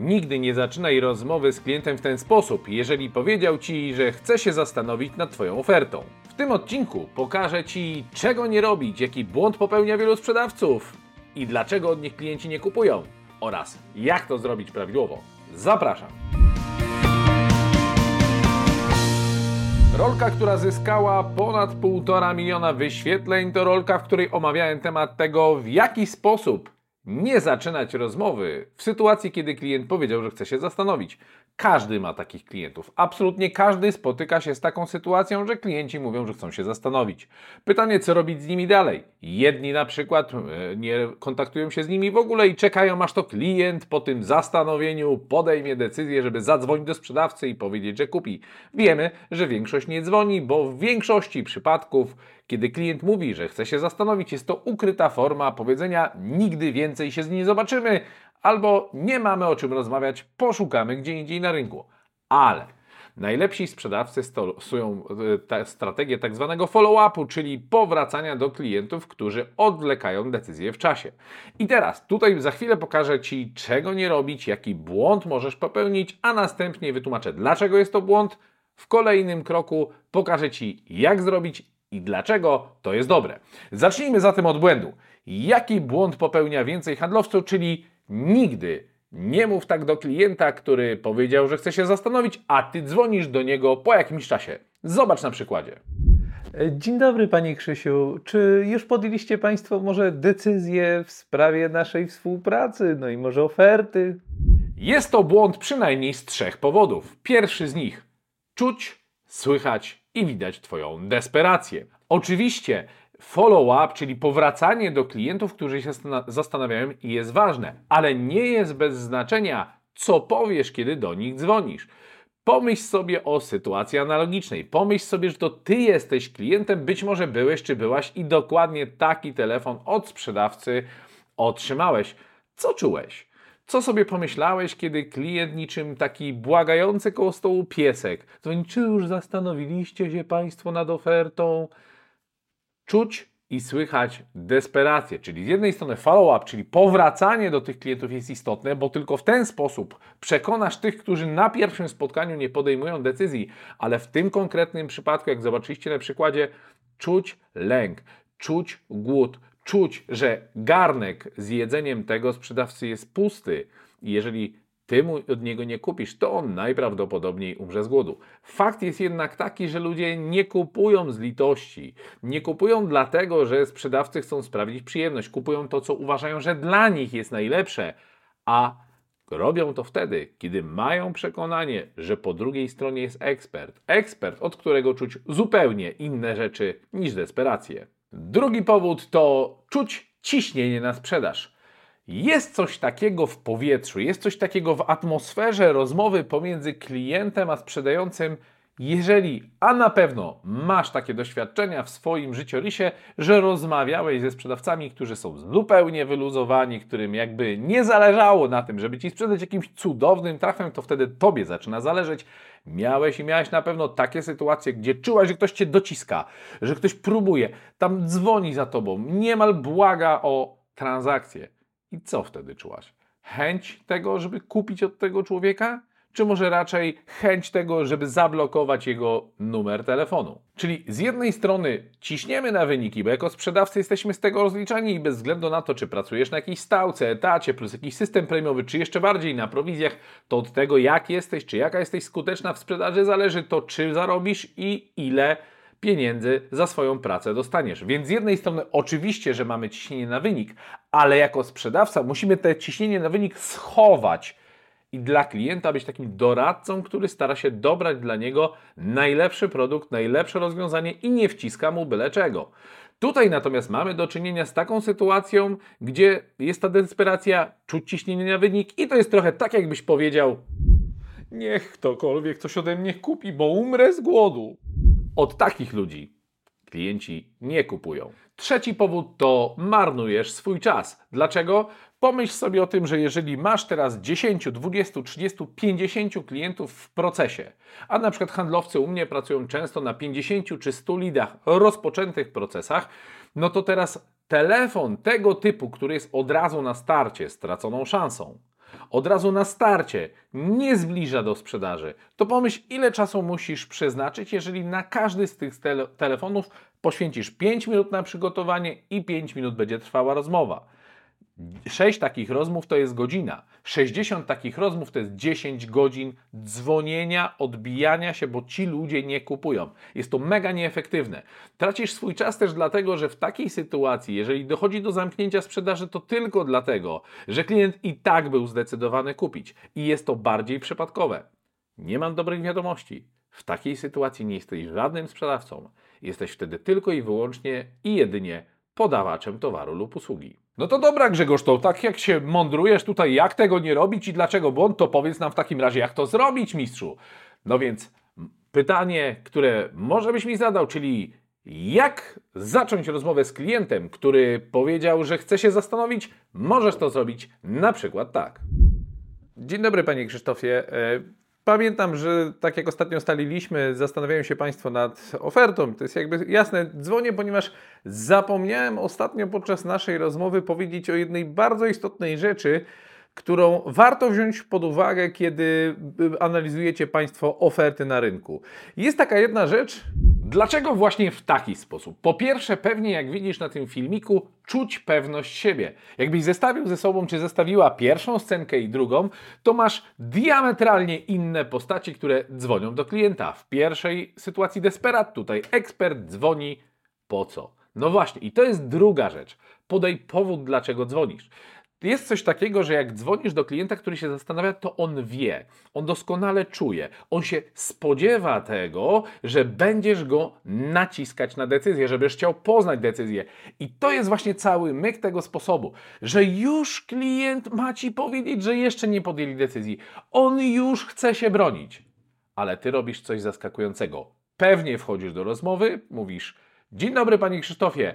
Nigdy nie zaczynaj rozmowy z klientem w ten sposób, jeżeli powiedział Ci, że chce się zastanowić nad Twoją ofertą. W tym odcinku pokażę Ci, czego nie robić, jaki błąd popełnia wielu sprzedawców i dlaczego od nich klienci nie kupują oraz jak to zrobić prawidłowo. Zapraszam! Rolka, która zyskała ponad 1,5 miliona wyświetleń, to rolka, w której omawiałem temat tego, w jaki sposób nie zaczynać rozmowy w sytuacji, kiedy klient powiedział, że chce się zastanowić. Każdy ma takich klientów. Absolutnie każdy spotyka się z taką sytuacją, że klienci mówią, że chcą się zastanowić. Pytanie, co robić z nimi dalej? Jedni na przykład e, nie kontaktują się z nimi w ogóle i czekają, aż to klient po tym zastanowieniu podejmie decyzję, żeby zadzwonić do sprzedawcy i powiedzieć, że kupi. Wiemy, że większość nie dzwoni, bo w większości przypadków, kiedy klient mówi, że chce się zastanowić, jest to ukryta forma powiedzenia nigdy więcej się z nim zobaczymy, albo nie mamy o czym rozmawiać, poszukamy gdzie indziej na rynku. Ale najlepsi sprzedawcy stosują e, strategię tak zwanego follow-upu, czyli powracania do klientów, którzy odwlekają decyzję w czasie. I teraz tutaj za chwilę pokażę Ci, czego nie robić, jaki błąd możesz popełnić, a następnie wytłumaczę, dlaczego jest to błąd. W kolejnym kroku pokażę Ci, jak zrobić i dlaczego to jest dobre. Zacznijmy zatem od błędu. Jaki błąd popełnia więcej handlowców, czyli Nigdy nie mów tak do klienta, który powiedział, że chce się zastanowić, a ty dzwonisz do niego po jakimś czasie. Zobacz na przykładzie. Dzień dobry Panie Krzysiu. Czy już podjęliście Państwo może decyzję w sprawie naszej współpracy, no i może oferty? Jest to błąd przynajmniej z trzech powodów. Pierwszy z nich czuć, słychać i widać Twoją desperację. Oczywiście follow-up, czyli powracanie do klientów, którzy się zastanawiają, jest ważne, ale nie jest bez znaczenia, co powiesz, kiedy do nich dzwonisz. Pomyśl sobie o sytuacji analogicznej. Pomyśl sobie, że to ty jesteś klientem, być może byłeś czy byłaś i dokładnie taki telefon od sprzedawcy otrzymałeś. Co czułeś? Co sobie pomyślałeś, kiedy klient niczym taki błagający koło stołu piesek dzwoni, czy już zastanowiliście się Państwo nad ofertą? Czuć i słychać desperację. Czyli z jednej strony follow-up, czyli powracanie do tych klientów jest istotne, bo tylko w ten sposób przekonasz tych, którzy na pierwszym spotkaniu nie podejmują decyzji, ale w tym konkretnym przypadku, jak zobaczyliście na przykładzie, czuć lęk, czuć głód, czuć, że garnek z jedzeniem tego sprzedawcy jest pusty. I jeżeli ty mu od niego nie kupisz, to on najprawdopodobniej umrze z głodu. Fakt jest jednak taki, że ludzie nie kupują z litości. Nie kupują dlatego, że sprzedawcy chcą sprawić przyjemność. Kupują to, co uważają, że dla nich jest najlepsze, a robią to wtedy, kiedy mają przekonanie, że po drugiej stronie jest ekspert. Ekspert, od którego czuć zupełnie inne rzeczy niż desperację. Drugi powód to czuć ciśnienie na sprzedaż. Jest coś takiego w powietrzu, jest coś takiego w atmosferze rozmowy pomiędzy klientem a sprzedającym, jeżeli, a na pewno masz takie doświadczenia w swoim życiorysie, że rozmawiałeś ze sprzedawcami, którzy są zupełnie wyluzowani, którym jakby nie zależało na tym, żeby ci sprzedać jakimś cudownym trafem, to wtedy tobie zaczyna zależeć. Miałeś i miałeś na pewno takie sytuacje, gdzie czułaś, że ktoś cię dociska, że ktoś próbuje, tam dzwoni za tobą, niemal błaga o transakcję. I co wtedy czułaś? Chęć tego, żeby kupić od tego człowieka? Czy może raczej chęć tego, żeby zablokować jego numer telefonu? Czyli z jednej strony ciśniemy na wyniki, bo jako sprzedawcy jesteśmy z tego rozliczani i bez względu na to, czy pracujesz na jakiejś stałce, etacie, plus jakiś system premiowy, czy jeszcze bardziej na prowizjach, to od tego jak jesteś, czy jaka jesteś skuteczna w sprzedaży zależy to, czy zarobisz i ile pieniędzy za swoją pracę dostaniesz. Więc z jednej strony oczywiście, że mamy ciśnienie na wynik, ale jako sprzedawca musimy te ciśnienie na wynik schować i dla klienta być takim doradcą, który stara się dobrać dla niego najlepszy produkt, najlepsze rozwiązanie i nie wciska mu byle czego. Tutaj natomiast mamy do czynienia z taką sytuacją, gdzie jest ta desperacja, czuć ciśnienie na wynik i to jest trochę tak, jakbyś powiedział niech ktokolwiek coś ode mnie kupi, bo umrę z głodu. Od takich ludzi klienci nie kupują. Trzeci powód to marnujesz swój czas. Dlaczego? Pomyśl sobie o tym, że jeżeli masz teraz 10, 20, 30, 50 klientów w procesie, a na przykład handlowcy u mnie pracują często na 50 czy 100 lidach rozpoczętych procesach, no to teraz telefon tego typu, który jest od razu na starcie straconą szansą, od razu na starcie nie zbliża do sprzedaży, to pomyśl, ile czasu musisz przeznaczyć, jeżeli na każdy z tych tele telefonów poświęcisz 5 minut na przygotowanie i 5 minut będzie trwała rozmowa. 6 takich rozmów to jest godzina. 60 takich rozmów to jest 10 godzin dzwonienia, odbijania się, bo ci ludzie nie kupują. Jest to mega nieefektywne. Tracisz swój czas też dlatego, że w takiej sytuacji, jeżeli dochodzi do zamknięcia sprzedaży, to tylko dlatego, że klient i tak był zdecydowany kupić i jest to bardziej przypadkowe. Nie mam dobrych wiadomości. W takiej sytuacji nie jesteś żadnym sprzedawcą. Jesteś wtedy tylko i wyłącznie i jedynie podawaczem towaru lub usługi. No to dobra Grzegorz, to tak jak się mądrujesz tutaj, jak tego nie robić i dlaczego błąd, to powiedz nam w takim razie, jak to zrobić, mistrzu. No więc pytanie, które może byś mi zadał, czyli jak zacząć rozmowę z klientem, który powiedział, że chce się zastanowić, możesz to zrobić na przykład tak. Dzień dobry, panie Krzysztofie. Pamiętam, że tak jak ostatnio ustaliliśmy, zastanawiają się Państwo nad ofertą. To jest jakby jasne. Dzwonię, ponieważ zapomniałem ostatnio podczas naszej rozmowy powiedzieć o jednej bardzo istotnej rzeczy, którą warto wziąć pod uwagę, kiedy analizujecie Państwo oferty na rynku. Jest taka jedna rzecz, Dlaczego właśnie w taki sposób? Po pierwsze, pewnie jak widzisz na tym filmiku, czuć pewność siebie. Jakbyś zestawił ze sobą, czy zestawiła pierwszą scenkę i drugą, to masz diametralnie inne postaci, które dzwonią do klienta. W pierwszej sytuacji desperat, tutaj ekspert dzwoni po co? No właśnie, i to jest druga rzecz. Podaj powód, dlaczego dzwonisz. Jest coś takiego, że jak dzwonisz do klienta, który się zastanawia, to on wie, on doskonale czuje, on się spodziewa tego, że będziesz go naciskać na decyzję, żebyś chciał poznać decyzję. I to jest właśnie cały myk tego sposobu, że już klient ma ci powiedzieć, że jeszcze nie podjęli decyzji. On już chce się bronić, ale ty robisz coś zaskakującego. Pewnie wchodzisz do rozmowy, mówisz Dzień dobry Panie Krzysztofie.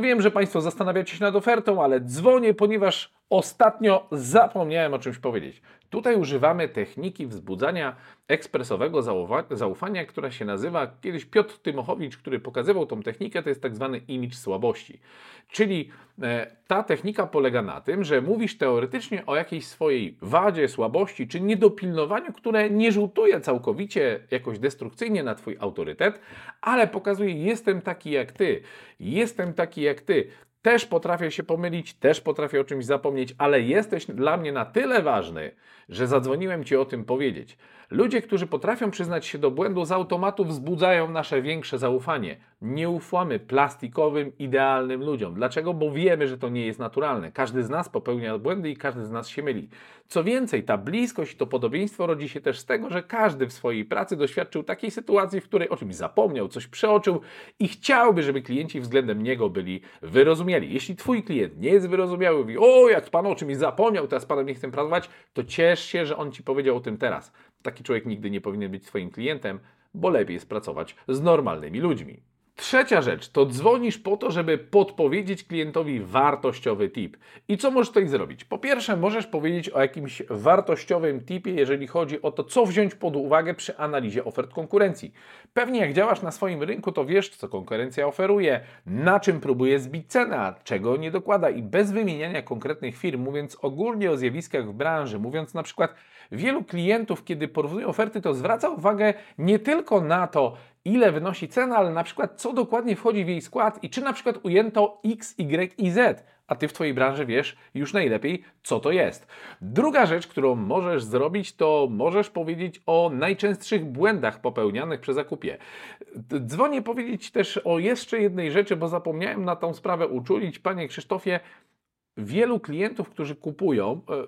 Wiem, że Państwo zastanawiacie się nad ofertą, ale dzwonię, ponieważ ostatnio zapomniałem o czymś powiedzieć. Tutaj używamy techniki wzbudzania ekspresowego zaufania, która się nazywa, kiedyś Piotr Tymochowicz, który pokazywał tą technikę, to jest tak zwany image słabości. Czyli e, ta technika polega na tym, że mówisz teoretycznie o jakiejś swojej wadzie, słabości czy niedopilnowaniu, które nie rzutuje całkowicie jakoś destrukcyjnie na Twój autorytet, ale pokazuje, jestem taki jak Ty, jestem taki jak Ty. Też potrafię się pomylić, też potrafię o czymś zapomnieć, ale jesteś dla mnie na tyle ważny, że zadzwoniłem Ci o tym powiedzieć. Ludzie, którzy potrafią przyznać się do błędu, z automatu wzbudzają nasze większe zaufanie. Nie ufamy plastikowym, idealnym ludziom. Dlaczego? Bo wiemy, że to nie jest naturalne. Każdy z nas popełnia błędy i każdy z nas się myli. Co więcej, ta bliskość i to podobieństwo rodzi się też z tego, że każdy w swojej pracy doświadczył takiej sytuacji, w której o czymś zapomniał, coś przeoczył i chciałby, żeby klienci względem niego byli wyrozumiali. Jeśli Twój klient nie jest wyrozumiały, mówi, o, jak Pan o czymś zapomniał, teraz Panem nie chcę pracować, to ciesz się, że On Ci powiedział o tym teraz. Taki człowiek nigdy nie powinien być Twoim klientem, bo lepiej jest pracować z normalnymi ludźmi. Trzecia rzecz to dzwonisz po to, żeby podpowiedzieć klientowi wartościowy tip. I co możesz tutaj zrobić? Po pierwsze, możesz powiedzieć o jakimś wartościowym tipie, jeżeli chodzi o to, co wziąć pod uwagę przy analizie ofert konkurencji. Pewnie jak działasz na swoim rynku, to wiesz, co konkurencja oferuje, na czym próbuje zbić cenę, czego nie dokłada i bez wymieniania konkretnych firm, mówiąc ogólnie o zjawiskach w branży, mówiąc na przykład wielu klientów, kiedy porównują oferty, to zwraca uwagę nie tylko na to, ile wynosi cena, ale na przykład co dokładnie wchodzi w jej skład i czy na przykład ujęto X, Y i Z, a Ty w Twojej branży wiesz już najlepiej, co to jest. Druga rzecz, którą możesz zrobić, to możesz powiedzieć o najczęstszych błędach popełnianych przy zakupie. Dzwonię powiedzieć też o jeszcze jednej rzeczy, bo zapomniałem na tą sprawę uczulić. Panie Krzysztofie, wielu klientów, którzy kupują e, e,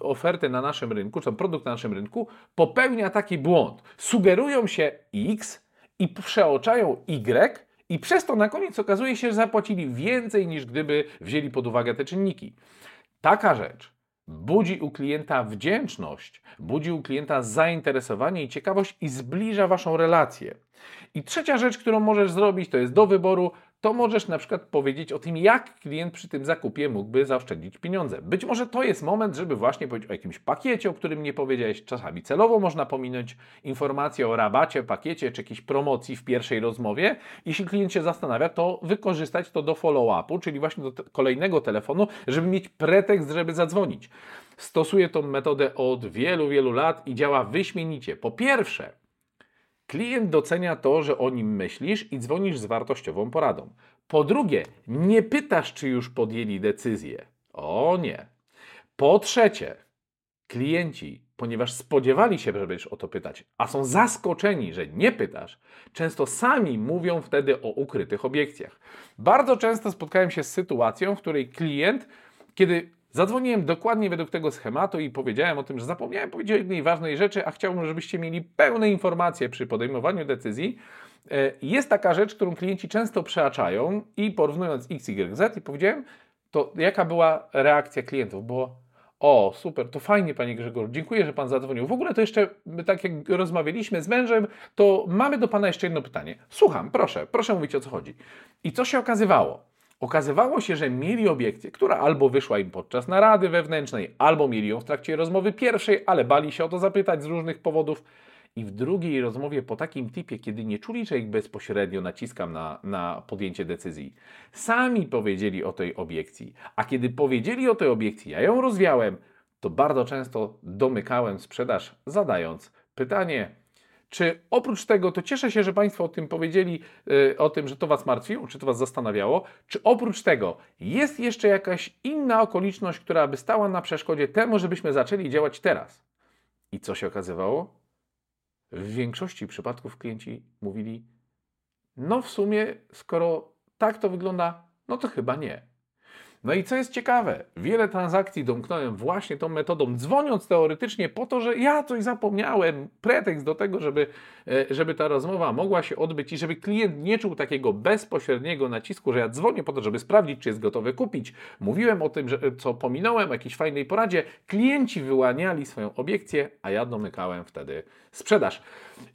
ofertę na naszym rynku, czy produkt na naszym rynku, popełnia taki błąd. Sugerują się X, i przeoczają Y i przez to na koniec okazuje się, że zapłacili więcej niż gdyby wzięli pod uwagę te czynniki. Taka rzecz budzi u klienta wdzięczność, budzi u klienta zainteresowanie i ciekawość i zbliża waszą relację. I trzecia rzecz, którą możesz zrobić, to jest do wyboru, to możesz na przykład powiedzieć o tym, jak klient przy tym zakupie mógłby zaoszczędzić pieniądze. Być może to jest moment, żeby właśnie powiedzieć o jakimś pakiecie, o którym nie powiedziałeś. Czasami celowo można pominąć informację o rabacie, pakiecie czy jakiejś promocji w pierwszej rozmowie. Jeśli klient się zastanawia, to wykorzystać to do follow-upu, czyli właśnie do kolejnego telefonu, żeby mieć pretekst, żeby zadzwonić. Stosuję tą metodę od wielu, wielu lat i działa wyśmienicie. Po pierwsze, Klient docenia to, że o nim myślisz i dzwonisz z wartościową poradą. Po drugie, nie pytasz, czy już podjęli decyzję. O nie. Po trzecie, klienci, ponieważ spodziewali się, że będziesz o to pytać, a są zaskoczeni, że nie pytasz, często sami mówią wtedy o ukrytych obiekcjach. Bardzo często spotkałem się z sytuacją, w której klient, kiedy Zadzwoniłem dokładnie według tego schematu i powiedziałem o tym, że zapomniałem powiedzieć o jednej ważnej rzeczy, a chciałbym, żebyście mieli pełne informacje przy podejmowaniu decyzji. E, jest taka rzecz, którą klienci często przeaczają i porównując X, Y, Z i powiedziałem, to jaka była reakcja klientów? Było o, super, to fajnie, panie Grzegorz, dziękuję, że pan zadzwonił. W ogóle to jeszcze, tak jak rozmawialiśmy z mężem, to mamy do pana jeszcze jedno pytanie. Słucham, proszę, proszę mówić o co chodzi. I co się okazywało? Okazywało się, że mieli obiekcję, która albo wyszła im podczas narady wewnętrznej, albo mieli ją w trakcie rozmowy pierwszej, ale bali się o to zapytać z różnych powodów. I w drugiej rozmowie po takim typie, kiedy nie czuli, że ich bezpośrednio naciskam na, na podjęcie decyzji, sami powiedzieli o tej obiekcji. A kiedy powiedzieli o tej obiekcji, ja ją rozwiałem, to bardzo często domykałem sprzedaż, zadając pytanie, czy oprócz tego, to cieszę się, że Państwo o tym powiedzieli, yy, o tym, że to Was martwiło, czy to Was zastanawiało, czy oprócz tego jest jeszcze jakaś inna okoliczność, która by stała na przeszkodzie temu, żebyśmy zaczęli działać teraz? I co się okazywało? W większości przypadków klienci mówili, no w sumie, skoro tak to wygląda, no to chyba nie. No i co jest ciekawe, wiele transakcji domknąłem właśnie tą metodą, dzwoniąc teoretycznie po to, że ja coś zapomniałem, pretekst do tego, żeby, e, żeby ta rozmowa mogła się odbyć i żeby klient nie czuł takiego bezpośredniego nacisku, że ja dzwonię po to, żeby sprawdzić, czy jest gotowy kupić. Mówiłem o tym, że co pominąłem, jakiejś fajnej poradzie. Klienci wyłaniali swoją obiekcję, a ja domykałem wtedy sprzedaż.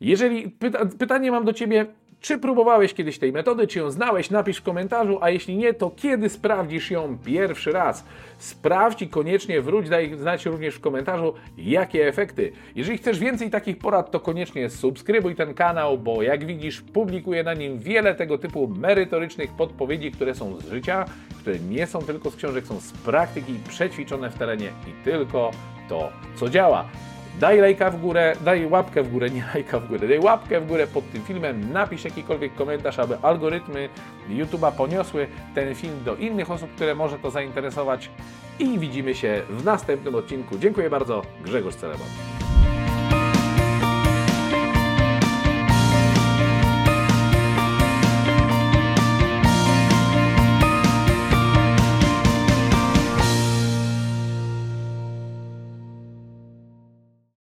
Jeżeli pyta, pytanie mam do Ciebie, czy próbowałeś kiedyś tej metody, czy ją znałeś? Napisz w komentarzu, a jeśli nie, to kiedy sprawdzisz ją pierwszy raz? Sprawdź i koniecznie wróć, daj znać również w komentarzu, jakie efekty. Jeżeli chcesz więcej takich porad, to koniecznie subskrybuj ten kanał, bo jak widzisz, publikuję na nim wiele tego typu merytorycznych podpowiedzi, które są z życia, które nie są tylko z książek, są z praktyki, przećwiczone w terenie i tylko to, co działa. Daj lajka w górę, daj łapkę w górę, nie lajka w górę, daj łapkę w górę pod tym filmem, napisz jakikolwiek komentarz, aby algorytmy YouTube'a poniosły ten film do innych osób, które może to zainteresować i widzimy się w następnym odcinku. Dziękuję bardzo, Grzegorz Celebon.